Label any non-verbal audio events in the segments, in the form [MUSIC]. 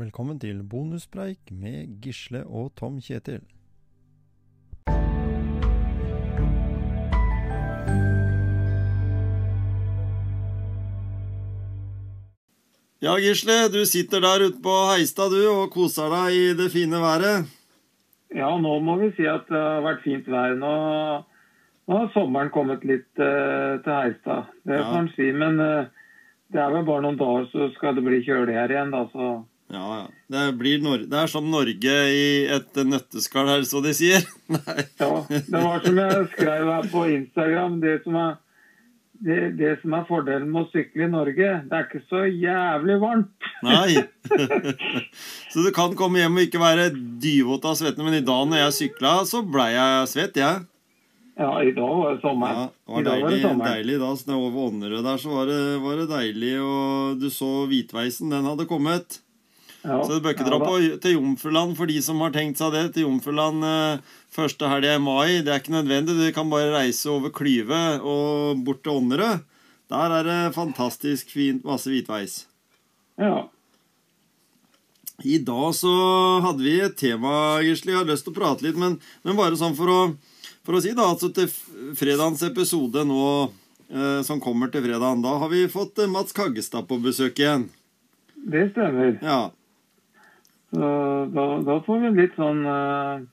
Velkommen til bonuspreik med Gisle og Tom Kjetil. Ja, Gisle, du sitter der ute på Heistad du og koser deg i det fine været. Ja, nå må vi si at det har vært fint vær. Nå, nå har sommeren kommet litt uh, til Heistad. Det Ja. kan man si. Men uh, det er vel bare noen dager, så skal det bli kjølig her igjen, da. Så Ja, ja. Det, det er sånn Norge i et nøtteskall her, så de sier. [LAUGHS] Nei. ja. Det var som jeg skrev her på Instagram. Det som er, det, det som er fordelen med å sykle i Norge, det er ikke så jævlig varmt. Nei. [LAUGHS] så du kan komme hjem og ikke være dyvåt av svette, men i dag når jeg sykla, så blei jeg svett, jeg. Ja, i dag var det sommer. Ja, det var I dag var deilig, det sommer. deilig da. Så over Ånnerød der så var det, var det deilig, og du så hvitveisen, den hadde kommet. Ja, Så du bør ikke dra på, til Jomfruland for de som har tenkt seg det. Til Jomfruland eh, første helg i mai. Det er ikke nødvendig. Du kan bare reise over Klyve og bort til Ånnerød. Der er det fantastisk fint, masse hvitveis. Ja. I dag så hadde vi et tema, Gisle. Jeg har lyst til å prate litt, men, men bare sånn for å, for å si, da. Altså til fredagens episode nå, eh, som kommer til fredagen, da har vi fått eh, Mats Kaggestad på besøk igjen. Det stemmer. Ja. Så da, da får vi litt sånn eh,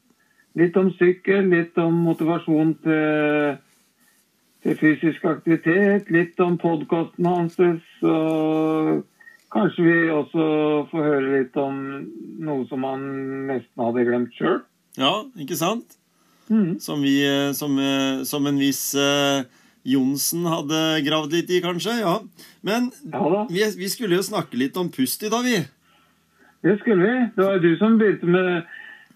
Litt om sykkel, litt om motivasjon til, til fysisk aktivitet, litt om podkasten hans. Og kanskje vi også får høre litt om noe som han nesten hadde glemt sjøl. ja, ikke sant? Mm. Som, vi, eh, som, eh, som en viss Johnsen hadde gravd litt i, kanskje. Ja. Men Ja vi, vi skulle jo snakke litt om pust i dag, vi. Det skulle vi. Det var du som begynte med,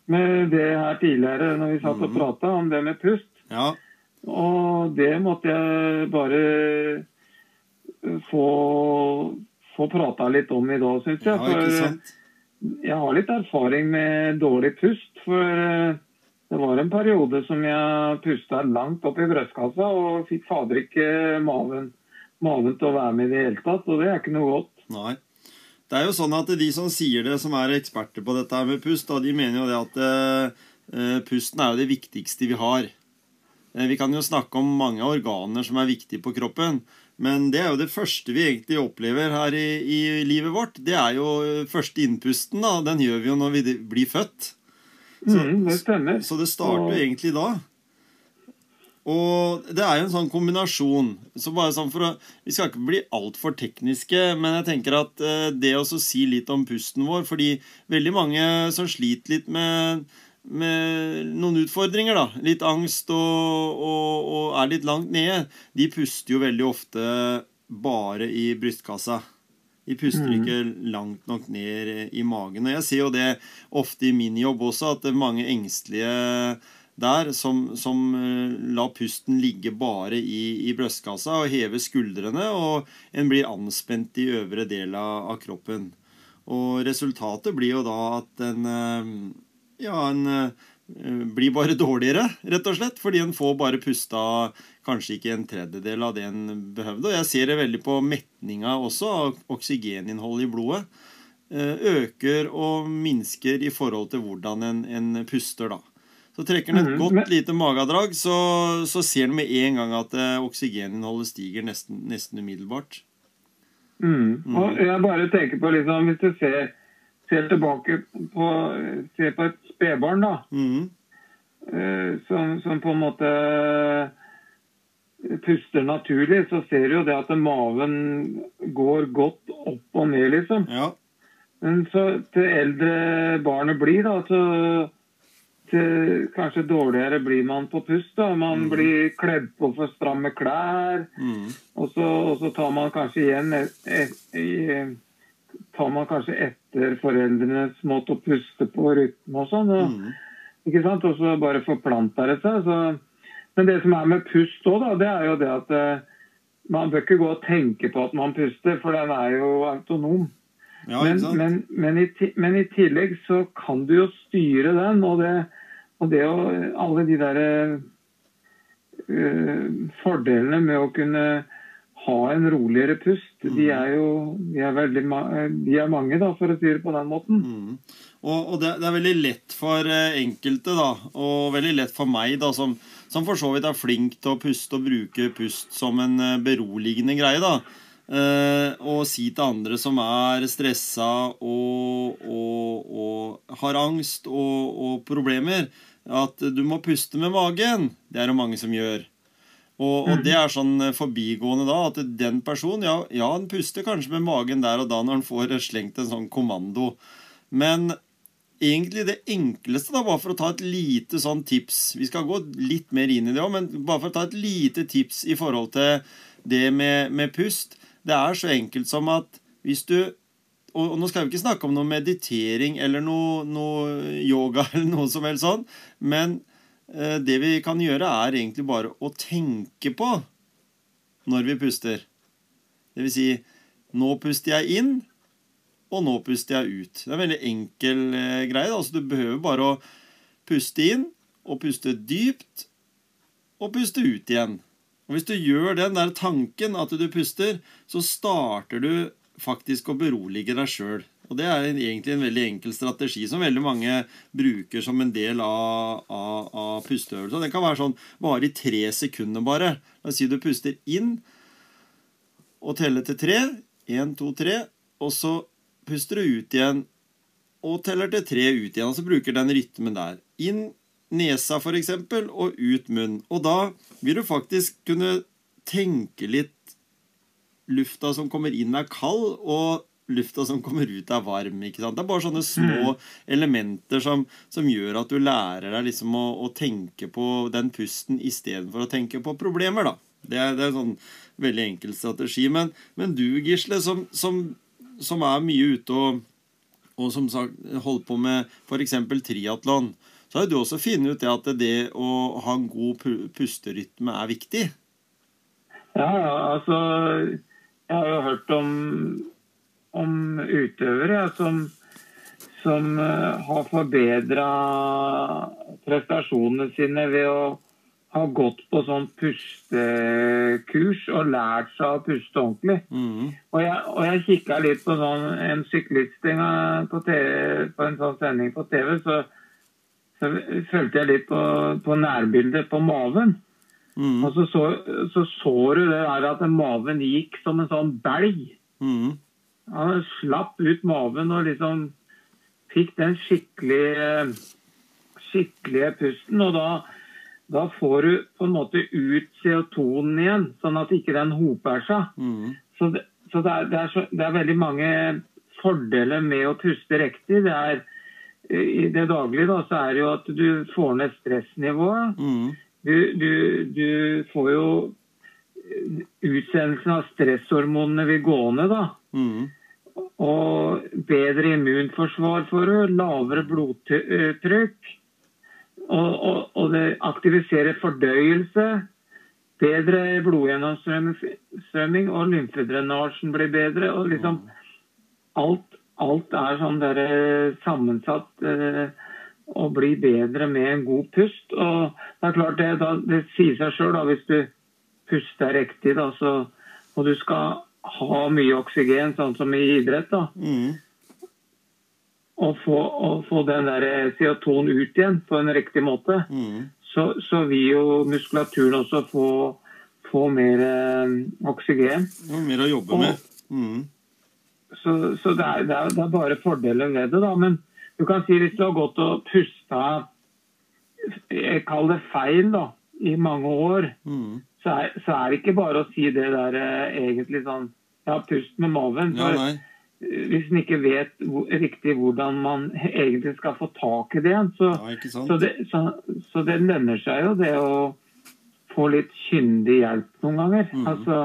med det her tidligere når vi satt og prata om det med pust. Ja. Og det måtte jeg bare få, få prata litt om i dag, syns jeg. For jeg har litt erfaring med dårlig pust. For eh, det var en periode som jeg pusta langt opp i brystkassa og fikk fader ikke maven, maven til å være med i det hele tatt. Og det er ikke noe godt. Nei. Det er jo sånn at de som sier det, som er eksperter på dette her med pust, da, de mener jo det at eh, pusten er jo det viktigste vi har. Uh, vi kan jo snakke om mange organer som er viktige på kroppen, men det er jo det første vi egentlig opplever her i, i livet vårt. Det er jo første innpusten, da. Den gjør vi jo når vi blir født. Så- mm, det stemmer. Så det starter jo egentlig da. Og det er jo en sånn kombinasjon. Så bare sånn for å, Vi skal ikke bli altfor tekniske, men jeg tenker at eh, det å si litt om pusten vår Fordi veldig mange som sliter litt med, med noen utfordringer, da, litt angst og, og, og er litt langt nede, de puster jo veldig ofte bare i brystkassa. De puster Mhm. ikke langt nok ned i magen. Og jeg ser jo det ofte i min jobb også, at mange engstelige der som, som eh, lar pusten ligge bare i, i brystkassa og hever skuldrene, og en blir anspent i øvre del av, kroppen. Og resultatet blir jo da at en eh, ja, en eh, blir bare [LAUGHS] dårligere, rett og slett. Fordi en får bare pusta kanskje ikke en tredjedel av det en behøvde. Og jeg ser det veldig på metninga også, av oksygeninnholdet i blodet. Øker og minsker i forhold til hvordan en, en puster, da. Så trekker han et Mhm, godt men- lite magedrag, så, så ser han med en gang at eh, oksygeninnholdet stiger nesten, nesten umiddelbart. Mm. Og jeg bare tenker på liksom, Hvis du ser, ser tilbake på, ser på et spedbarn, da. mm. eh, som, som på en måte puster naturlig, så ser du jo det at maven går godt opp og ned, liksom. Ja. Men så til eldre barnet blir, da, så til, kanskje dårligere blir man på pust. da. Man blir kledd på for stramme klær. Mm. Og så, og så tar man kanskje igjen et, et, et, tar man kanskje etter foreldrenes måte å puste på rytme og sånn. Og, mm. ikke sant? og så bare forplanter det seg. Så. Men det som er med pust òg, det er jo det at eh, man bør ikke gå og tenke på at man puster, for den er jo autonom. ja, Men, men, men, i, men i tillegg så kan du jo styre den, og det, og det å Alle de derre uh, fordelene med å kunne ha en roligere pust. De er jo de er veldig, de er mange, da, for å si det på den måten. Mm. Og, og det, det, er veldig lett for eh, enkelte, da, og veldig lett for meg, da, som, som for så vidt er flink til å puste og bruke pust som en eh, beroligende greie, da. Uh, og si til andre som er stressa og, og, og har angst og, og, problemer, at du må puste med magen. Det er det mange som gjør. Og, og, det er sånn eh, forbigående da, at den personen ja, ja, han puster kanskje med magen der og da når han får slengt en sånn kommando. Men egentlig det enkleste, da, bare for å ta et lite sånn tips Vi skal gå litt mer inn i det òg, men bare for å ta et lite tips i forhold til det med, med pust Det er så enkelt som at hvis du og nå skal vi ikke snakke om noe meditering eller noe, noe yoga [LAUGHS] eller noe som helst sånn, men Eh, det vi kan gjøre, er egentlig bare å tenke på når vi puster. Det vil si nå puster jeg inn, og nå puster jeg ut. Det er en veldig enkel eh, greie. Altså, du behøver bare å puste inn og puste dypt og puste ut igjen. Og Hvis du gjør den der tanken at du puster, så starter du faktisk å berolige deg sjøl. Og det er egentlig en veldig enkel strategi som veldig mange bruker som en del av, av, av pusteøvelsen. Den kan være sånn vare i tre sekunder bare. La oss si du puster inn og teller til tre. Én, to, tre. Og så puster du ut igjen og teller til tre ut igjen. Og så bruker den rytmen der. Inn nesa, for eksempel, og ut munn. Og da vil du faktisk kunne tenke litt Lufta som kommer inn, er kald. og lufta som kommer ut, er varm. ikke sant? Det er bare sånne små mm. elementer som, som, gjør at du lærer deg liksom å, å tenke på den pusten istedenfor å tenke på problemer. da. Det er, det er en sånn veldig enkel strategi. Men, men du, Gisle, som, som, som, er mye ute og, og som sagt holder på med f.eks. triatlon, så har du også funnet ut det at det å ha en god pusterytme er viktig. Ja, altså Jeg har jo hørt om om utøvere som, som eh, har forbedra prestasjonene sine ved å ha gått på sånn pustekurs og lært seg å puste ordentlig. Mm. Og jeg, og jeg kikka litt på sånn, en syklist på, TV, på, en sånn sending på TV, så, så følte jeg litt på, på nærbildet på maven. Mm. Og så så, så så, du det der at maven gikk som en sånn belg. Mm. Han slapp ut maven og liksom fikk den skikkelig, skikkelige pusten. Og da, da, får du på en måte ut CO2-en igjen, sånn at ikke den hoper seg. Mm. Så, det, så, det, er, det, er så det, er, veldig mange fordeler med å puste riktig. Det er, I det daglige da, så er det jo at du får ned stressnivået. Mm. Du, du, du, får jo Utsendelsen av stresshormonene vil gå ned, da. Mm. Og bedre immunforsvar for det, lavere blodtrykk. Og, og, og, det aktiviserer fordøyelse. Bedre blodgjennomstrømming, og lymfedrenasjen blir bedre. og liksom Alt, alt er sånn der, eh, sammensatt eh, og blir bedre med en god pust. Og det er klart det, da, det sier seg sjøl hvis du puster riktig, da, så, og du skal ha mye oksygen, sånn som i idrett, da. Mm. Og, få, og få, den der CO2-en ut igjen på en riktig måte. Mm. Så, så, vil jo muskulaturen også få, få mer eh, oksygen. Og mer å jobbe og, med. Mm. Så, så det, er, det, er, det, er, bare fordeler ved det, da. Men du kan si hvis du har gått og pusta Jeg kaller det feil, da, i mange år. Mm så er, så er, det ikke bare å si det der eh, egentlig sånn Ja, pust med maven. For ja, hvis en ikke vet hvor, riktig hvordan man egentlig skal få tak i det, så, ja, så, det, så, så det lønner seg jo det å få litt kyndig hjelp noen ganger. Mm. Altså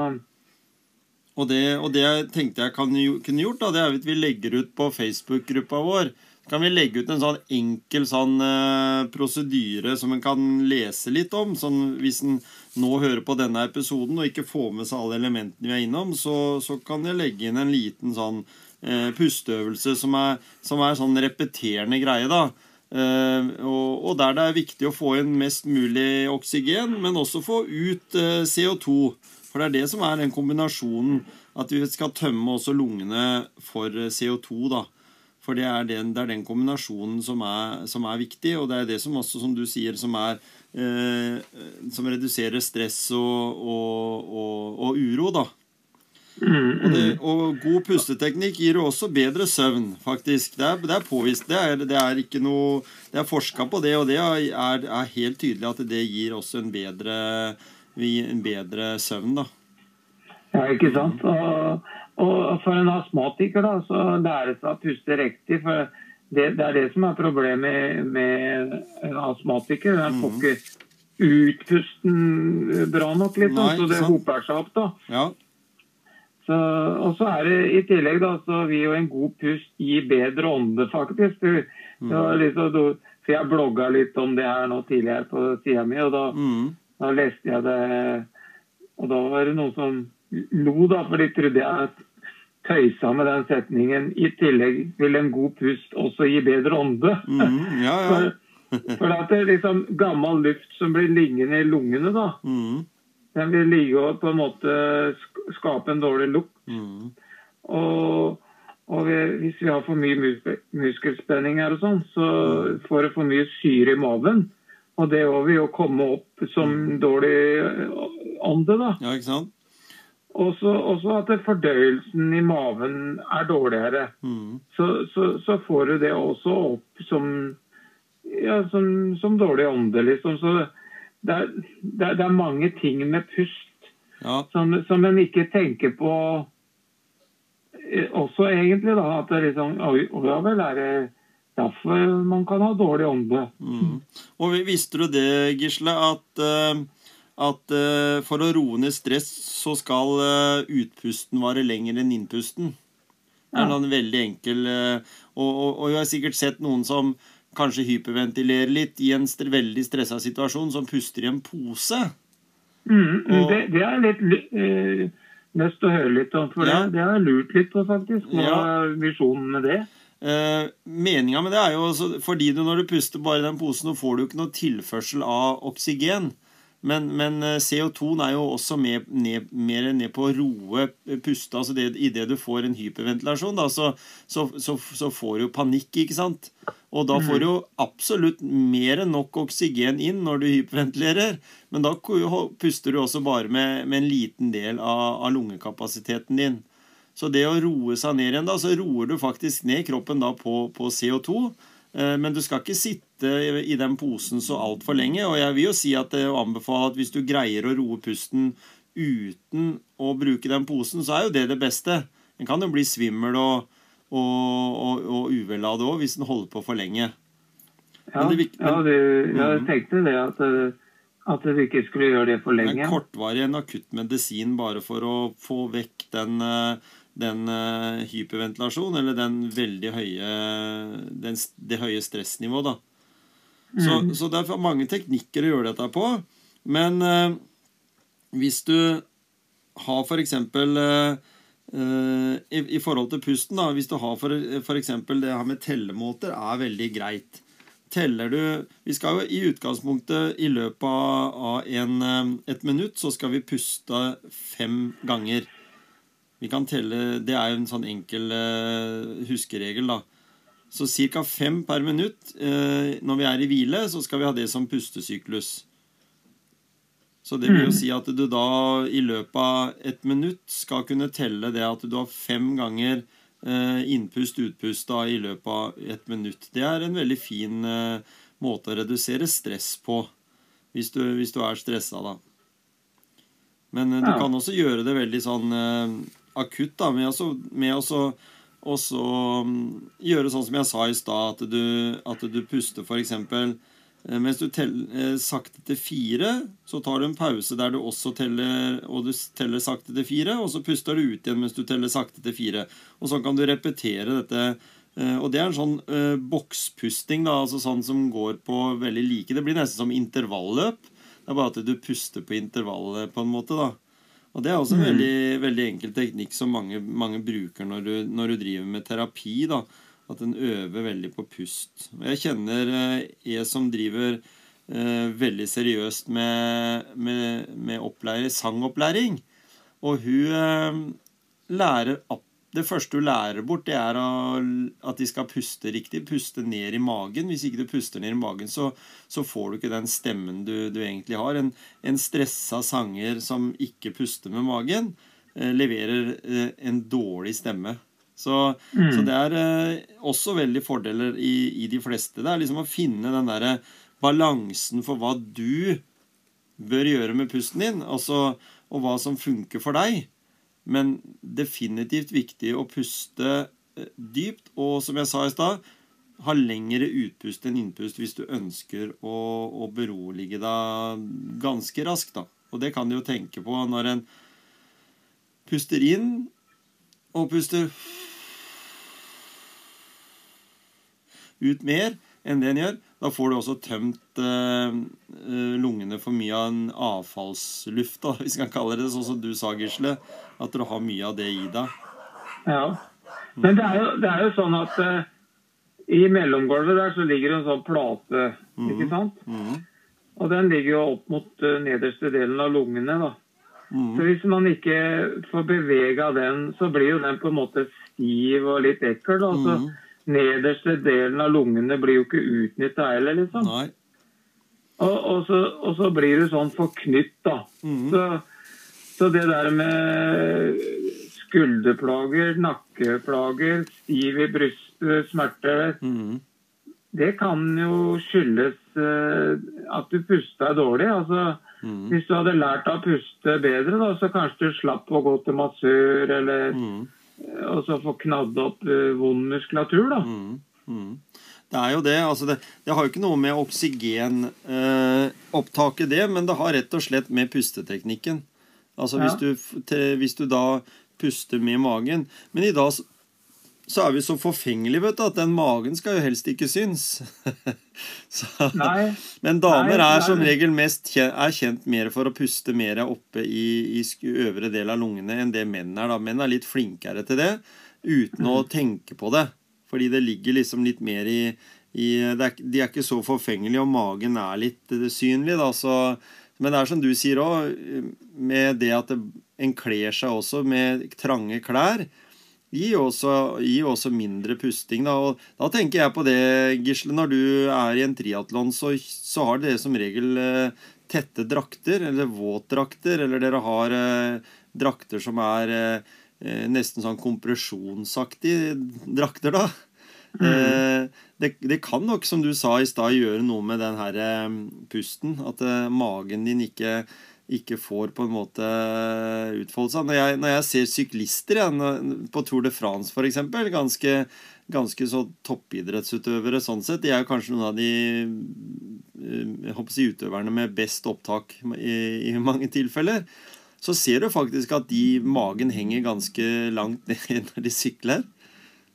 og det, og det jeg tenkte jeg kan, kunne gjort, da, det er at vi legger ut på Facebook-gruppa vår kan vi legge ut en sånn enkel sånn uh, prosedyre som en kan lese litt om. Sånn, hvis en nå hører på denne episoden og ikke får med seg alle elementene vi er innom, så, så kan jeg legge inn en liten sånn uh, pusteøvelse som er, som er, sånn repeterende greie. da. Uh, og, og, der det er viktig å få inn mest mulig oksygen, men også få ut CO2. For det er det som er den kombinasjonen at vi skal tømme også lungene for CO2. da. For det er den, det er den kombinasjonen som er, som er, viktig, og det er det som også, som du sier, som, er, eh, som reduserer stress og, og, og, og uro, da. Og, det, og, god pusteteknikk gir jo også bedre søvn, faktisk. Det er, det er påvist. Det er, det er, ikke noe Det er forska på det, og det er, er, helt tydelig at det gir også en bedre, en bedre søvn, da. Ja, ikke sant. Og, og for en astmatiker da, så lære seg å puste riktig. for det, det, er det som er problemet med en astmatiker. Den får mm. ikke utpusten bra nok, liksom, Nei, så det hoper seg opp. da. Ja. Så, og så er det i tillegg da, så vil jo en god pust gi bedre ånde, faktisk. Du, mm. liksom, for jeg blogga litt om det her nå tidligere på sida mi, og da, mm. Da, leste jeg det Og da var det noen som lo, da, for de trodde jeg tøysa med den setningen. I tillegg vil en god pust også gi bedre ånde. Mm. Ja, ja. for, for at det er liksom gammel luft som blir liggende i lungene, da. Mm. Den vil ligge og på en måte skape en dårlig lukt. Mm. Og, og vi, hvis vi har for mye mus muskelspenninger og sånn, så mm. får det for mye syre i maven. Og det òg vil jo komme opp som mm. dårlig ånde, da. Ja, ikke sant? Også, også at fordøyelsen i maven er dårligere. Mm. Så, så, så, får du det også opp som, ja, som, som dårlig ånde, liksom. Så det er, det, er, er, mange ting med pust ja. som, som en ikke tenker på eh, også, egentlig. da, At det liksom Oi, ja vel, er det derfor man kan ha dårlig ånde. Mm. Og Visste du det, Gisle, at, eh, at eh, for å roe ned stress, så skal utpusten vare lenger enn innpusten? Det er en veldig enkel og, og, og jeg har sikkert sett noen som kanskje hyperventilerer litt i en veldig stressa situasjon, som puster i en pose. Mm, og, det, det, er litt eh, lyst til å høre litt om, for ja. det, det har jeg lurt litt på, faktisk. Hva ja. er visjonen med det? Eh, Meninga med det er jo altså, fordi du når du puster bare i den posen, så får du ikke noe tilførsel av oksygen. Men, men eh, CO2 er jo også med, ned, mer ned på å roe puste. altså det, Idet du får en hyperventilasjon, da, så, så, så, så får du panikk, ikke sant? Og da får du jo absolutt mer enn nok oksygen inn når du hyperventilerer. Men da puster du også bare med, med en liten del av, av, lungekapasiteten din. Så det å roe seg ned igjen, da, så roer du faktisk ned kroppen da på, på CO2. Eh, men du skal ikke sitte i den posen så altfor lenge. Og jeg vil jo si at jeg anbefaler at hvis du greier å roe pusten uten å bruke den posen, så er jo det det beste. En kan jo bli svimmel og og, og, og uvellade òg, hvis den holder på for lenge. Ja, det, men, ja det, jeg mm. tenkte det at, at du ikke skulle gjøre det for lenge. En kortvarig en akutt medisin bare for å få vekk den, den hyperventilasjonen, eller den veldig høye den, det høye stressnivået, da. Så, mm. så det er mange teknikker å gjøre dette på. Men eh, hvis du har eksempel uh, Eh, i, i, forhold til pusten, da, hvis du har f.eks. det her med tellemåter, er veldig greit. Teller du Vi skal jo i utgangspunktet i løpet av en, eh, et minutt så skal vi puste fem ganger. Vi kan telle Det er jo en sånn enkel uh, huskeregel, da. Så ca. fem per minutt. Uh, når vi er i hvile, så skal vi ha det som pustesyklus. Så det vil jo mm. si at du da i løpet av et minutt skal kunne telle det at du har fem ganger eh, innpust, utpust da, i løpet av et minutt. Det er en veldig fin eh, måte å redusere stress på, hvis du, hvis du er stressa, da. Men eh, du kan også gjøre det veldig sånn akutt, da, med, også, med også, også mm, gjøre sånn som jeg sa i stad, at, at, du puster eksempel Eh, mens du teller sakte til fire, så tar du en pause der du også teller og du teller sakte til fire, og så puster du ut igjen mens du teller sakte til fire. Og sånn kan du repetere dette. Eh, og det er en sånn eh, bokspusting, da, altså sånn som går på veldig like. Det blir nesten som intervalløp. Det er bare at du puster på intervallet, på en måte. da. Og det er også en mm. veldig, veldig enkel teknikk som mange, mange bruker når du, når du driver med terapi. da at en øver veldig på pust. Og jeg kjenner eh, jeg som driver eh, veldig seriøst med, med, med opplæring, sangopplæring. Og hun eh, lærer opp det første du lærer bort, det er at de skal puste riktig. Puste ned i magen. Hvis ikke du puster ned i magen, så, så får du ikke den stemmen du, du egentlig har. En, en, stressa sanger som ikke puster med magen, eh, leverer eh, en dårlig stemme. Så, mm. så, det er eh, også veldig fordeler i, i, de fleste. Det er liksom å finne den derre balansen for hva du bør gjøre med pusten din, altså, og hva som funker for deg. Men definitivt viktig å puste eh, dypt, og som jeg sa i stad, ha lengre utpust enn innpust hvis du ønsker å, å berolige deg ganske raskt. da. Og det kan du jo tenke på når en puster inn og puster ut mer enn det en gjør. Da får du også tømt eh, eh, lungene for mye av en avfallsluft, da, [LAUGHS] hvis vi kan kalle det sånn som du sa, Gisle. At du har mye av det i deg. Ja. Men det er jo, det er jo sånn at eh, i mellomgulvet der så ligger det en sånn plate, mm. ikke sant? Mm. Og den ligger jo opp mot uh, nederste delen av lungene, da. Mm. Så hvis man ikke får bevega den, så blir jo den på en måte stiv og litt ekkel. da. Så mm nederste delen av lungene blir jo ikke utnytta heller, liksom. Nei. Og, og, så, og, så, blir du sånn forknytt, da. Mm. Så, så, det der med skulderplager, nakkeplager, stiv i brystet, smerter mm. Det kan jo skyldes uh, at du pusta dårlig. altså mm. Hvis du hadde lært å puste bedre, da, så kanskje du slapp å gå til massør eller mm og så få knadd opp uh, vond muskulatur, da. Mm, mm. Det er jo det. altså Det, det har jo ikke noe med oksygenopptaket, uh, det, men det har rett og slett med pusteteknikken. Altså ja. hvis, du, til, hvis, du, da puster med magen. Men i dag så er vi så forfengelige vet du, at den magen skal jo helst ikke synes. [LAUGHS] så, men damer nei, er som regel mest kjent, er kjent mer for å puste mer oppe i, i øvre del av lungene enn det menn er. da. Menn er litt flinkere til det uten mm. å tenke på det. Fordi det ligger liksom litt mer i, i er, De er ikke så forfengelige, og magen er litt uh, synlig. da, så men det er som du sier òg, med det at det, en kler seg også med trange klær, gir jo også, gir også, mindre pusting. Da. Og da tenker jeg på det, Gisle. Når du er i en triatlon, så, så, har dere som regel eh, tette drakter, eller våtdrakter, eller dere har eh, drakter som er eh, eh nesten sånn kompresjonsaktige drakter, da. Mm. Eh, det, det, kan nok, som du sa i stad, gjøre noe med den her eh, pusten. At magen din ikke ikke får på en måte utfolde seg. Når jeg, når jeg ser syklister ja, på Tour de France f.eks., ganske, ganske så toppidrettsutøvere sånn sett, de er kanskje noen av de eh, jeg håper å si, utøverne med best opptak i, i mange tilfeller. Så ser du faktisk at de magen henger ganske langt ned [LAUGHS] når de sykler.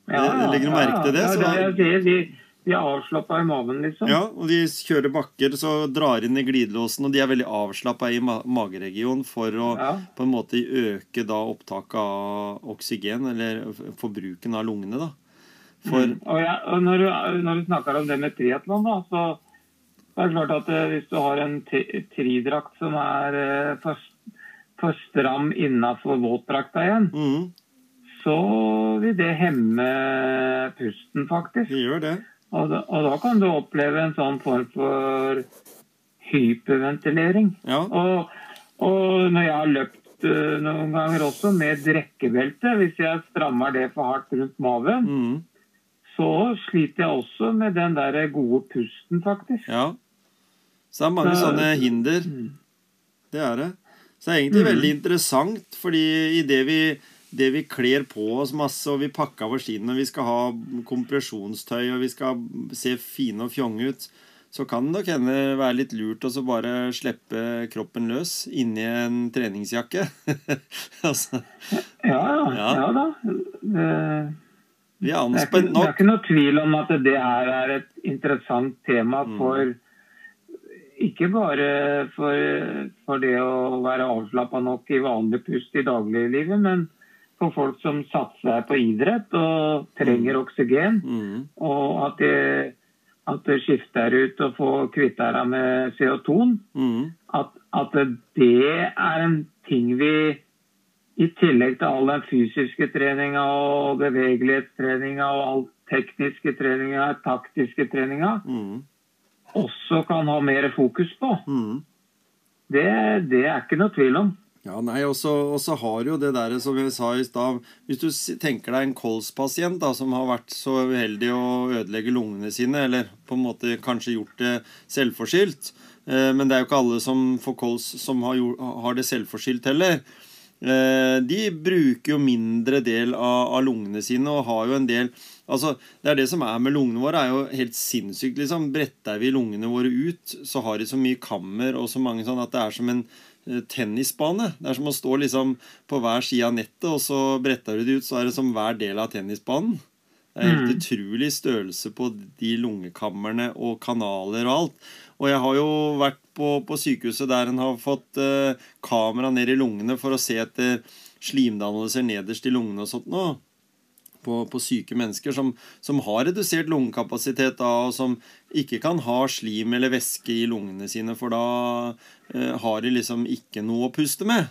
Ja, Legger du merke til det? Ja, det, det, det, de er avslappa i maven, liksom. Ja, og de kjører bakker, så drar inn i glidelåsen, og de er veldig avslappa i ma mageregionen for å ja. på en måte øke da opptaket av oksygen, eller forbruken av lungene, da. For... Mm. Og, ja, og, når, du, når du snakker om det med triatlon, da, så er det klart at eh, hvis du har en tridrakt som er eh, for, for stram innafor våtdrakta igjen, mm. så vil det hemme pusten, faktisk. Det gjør det. Og da, og da, kan du oppleve en sånn form for hyperventilering. Ja. Og, og, når jeg har løpt uh, noen ganger også med drekkebelte, hvis jeg strammer det for hardt rundt maven, mm. så sliter jeg også med den der gode pusten, faktisk. Ja. Så det er mange så, sånne hinder. Mm. Det er det. Så det er egentlig mm. veldig interessant, fordi i det vi det vi kler på oss masse, og vi pakker over skiene, og vi skal ha kompresjonstøy, og vi skal se fine og fjonge ut, så kan det nok hende være litt lurt å bare slippe kroppen løs inni en treningsjakke. [LAUGHS] altså. ja, ja, ja, da. Det, vi er nok. Det er ikke noe tvil om at det her er et interessant tema mm. for mm. Ikke bare for, for det å være avslappa nok i vanlig pust i dagliglivet, men for folk som satser på idrett og trenger mm. oksygen. Mm. Og at det, at det skifter ut og får kvittet seg med CO2. Mm. At, at, det er en ting vi i tillegg til all den fysiske treninga og bevegelighetstreninga og all tekniske treninga, taktiske treninga, Mm. også kan ha mer fokus på. Mm. Det, det er ikke noe tvil om. Ja, nei, og så har jo det der som jeg sa i stad Hvis du tenker deg en kolspasient da, som har vært så uheldig å ødelegge lungene sine, eller på en måte kanskje gjort det selvforskyldt eh, Men det er jo ikke alle som får kols som har, gjort, har det selvforskyldt heller. Eh, de bruker jo mindre del av, av lungene sine og har jo en del Altså, Det er det som er med lungene våre, er jo helt sinnssykt. liksom. Bretter vi lungene våre ut, så har de så mye kammer og så mange sånn at det er som en tennisbane. Det er som å stå liksom på hver side av nettet, og så bretter du det ut, så er det som hver del av tennisbanen. Det er helt Mm. utrolig størrelse på de lungekammerne og kanaler og alt. Og jeg har jo vært på, på sykehuset der en har fått eh, kamera ned i lungene for å se etter slimdannelser nederst i lungene og sånt nå. På, på syke mennesker som, som har redusert lungekapasitet da, og som ikke kan ha slim eller væske i lungene sine, for da eh, har de liksom ikke noe å puste med.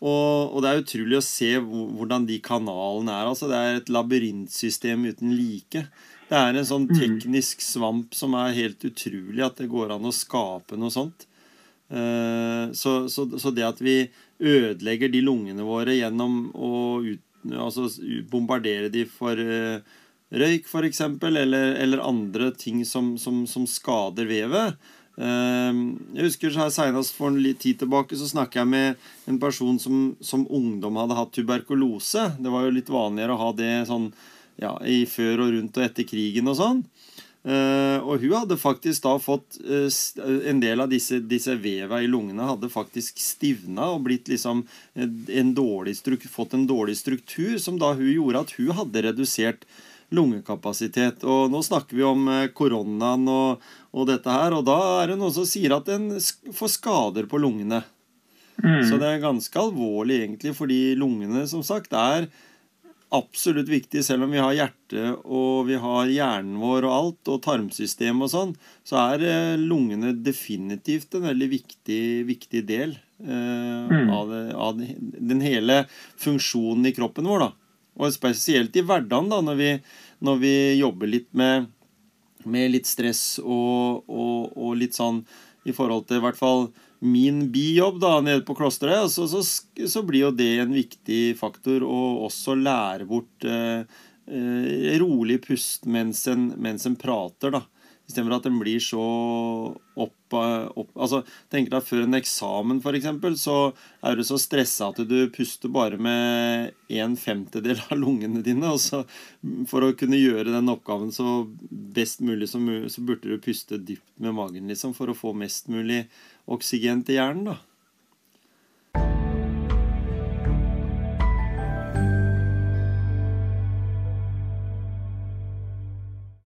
Og, og det er utrolig å se hvordan de kanalene er. altså Det er et labyrintsystem uten like. Det er en sånn teknisk svamp som er helt utrolig at det går an å skape noe sånt. Eh, Så, så, så det at vi ødelegger de lungene våre gjennom å ut, altså bombardere de for eh, røyk, f.eks., eller, eller andre ting som, som, som skader vevet Eh, Jeg husker Senest for en litt tid tilbake så snakket jeg med en person som som ungdom hadde hatt tuberkulose. Det var jo litt vanligere å ha det sånn ja, i før og rundt og etter krigen og sånn. Eh, og hun hadde faktisk da fått eh, s- En del av disse, disse veva i lungene hadde faktisk stivna og blitt liksom en dårlig fått en dårlig struktur, som da hun gjorde at hun hadde redusert lungekapasitet. Og nå snakker vi om eh, koronaen og, og dette her, og da er det noen som sier at en får skader på lungene. Mm. Så det er ganske alvorlig egentlig, fordi lungene som sagt er absolutt viktig. Selv om vi har hjerte og vi har hjernen vår og alt, og tarmsystem og sånn, så er eh, lungene definitivt en veldig viktig, viktig del eh, Mm. av, det, av den hele funksjonen i kroppen vår. da. Og spesielt i hverdagen, da, når vi, når vi jobber litt med, med litt stress og, og, og litt sånn i forhold til i hvert fall min bijobb da, nede på klosteret, så, så, så blir jo det en viktig faktor å også lære bort eh, eh, rolig pust mens en, mens en prater, da. Istedenfor at den blir så opp, eh, opp Altså, tenk deg før en eksamen, eksempel, så er du så stressa at du puster bare med en femtedel av lungene dine. Og så for å kunne gjøre den oppgaven så best mulig som mulig, så burde du puste dypt med magen, liksom, for å få mest mulig oksygen til hjernen, da.